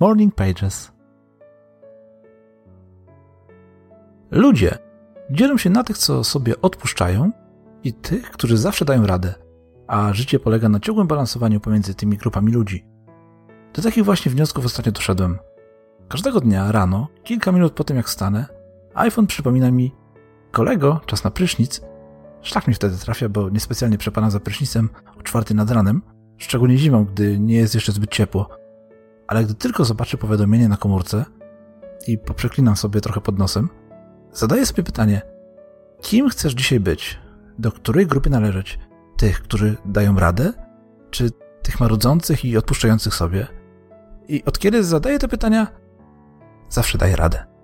Morning Pages. Ludzie dzielą się na tych, co sobie odpuszczają i tych, którzy zawsze dają radę, a życie polega na ciągłym balansowaniu pomiędzy tymi grupami ludzi. Do takich właśnie wniosków ostatnio doszedłem. Każdego dnia rano, kilka minut po tym jak wstanę, iPhone przypomina mi kolego, czas na prysznic. Szlak mi wtedy trafia, bo niespecjalnie przepana za prysznicem o czwarty nad ranem, szczególnie zimą, gdy nie jest jeszcze zbyt ciepło. Ale gdy tylko zobaczę powiadomienie na komórce i poprzeklinam sobie trochę pod nosem, zadaję sobie pytanie, kim chcesz dzisiaj być? Do której grupy należeć? Tych, którzy dają radę? Czy tych marudzących i odpuszczających sobie? I od kiedy zadaję te pytania, zawsze daję radę.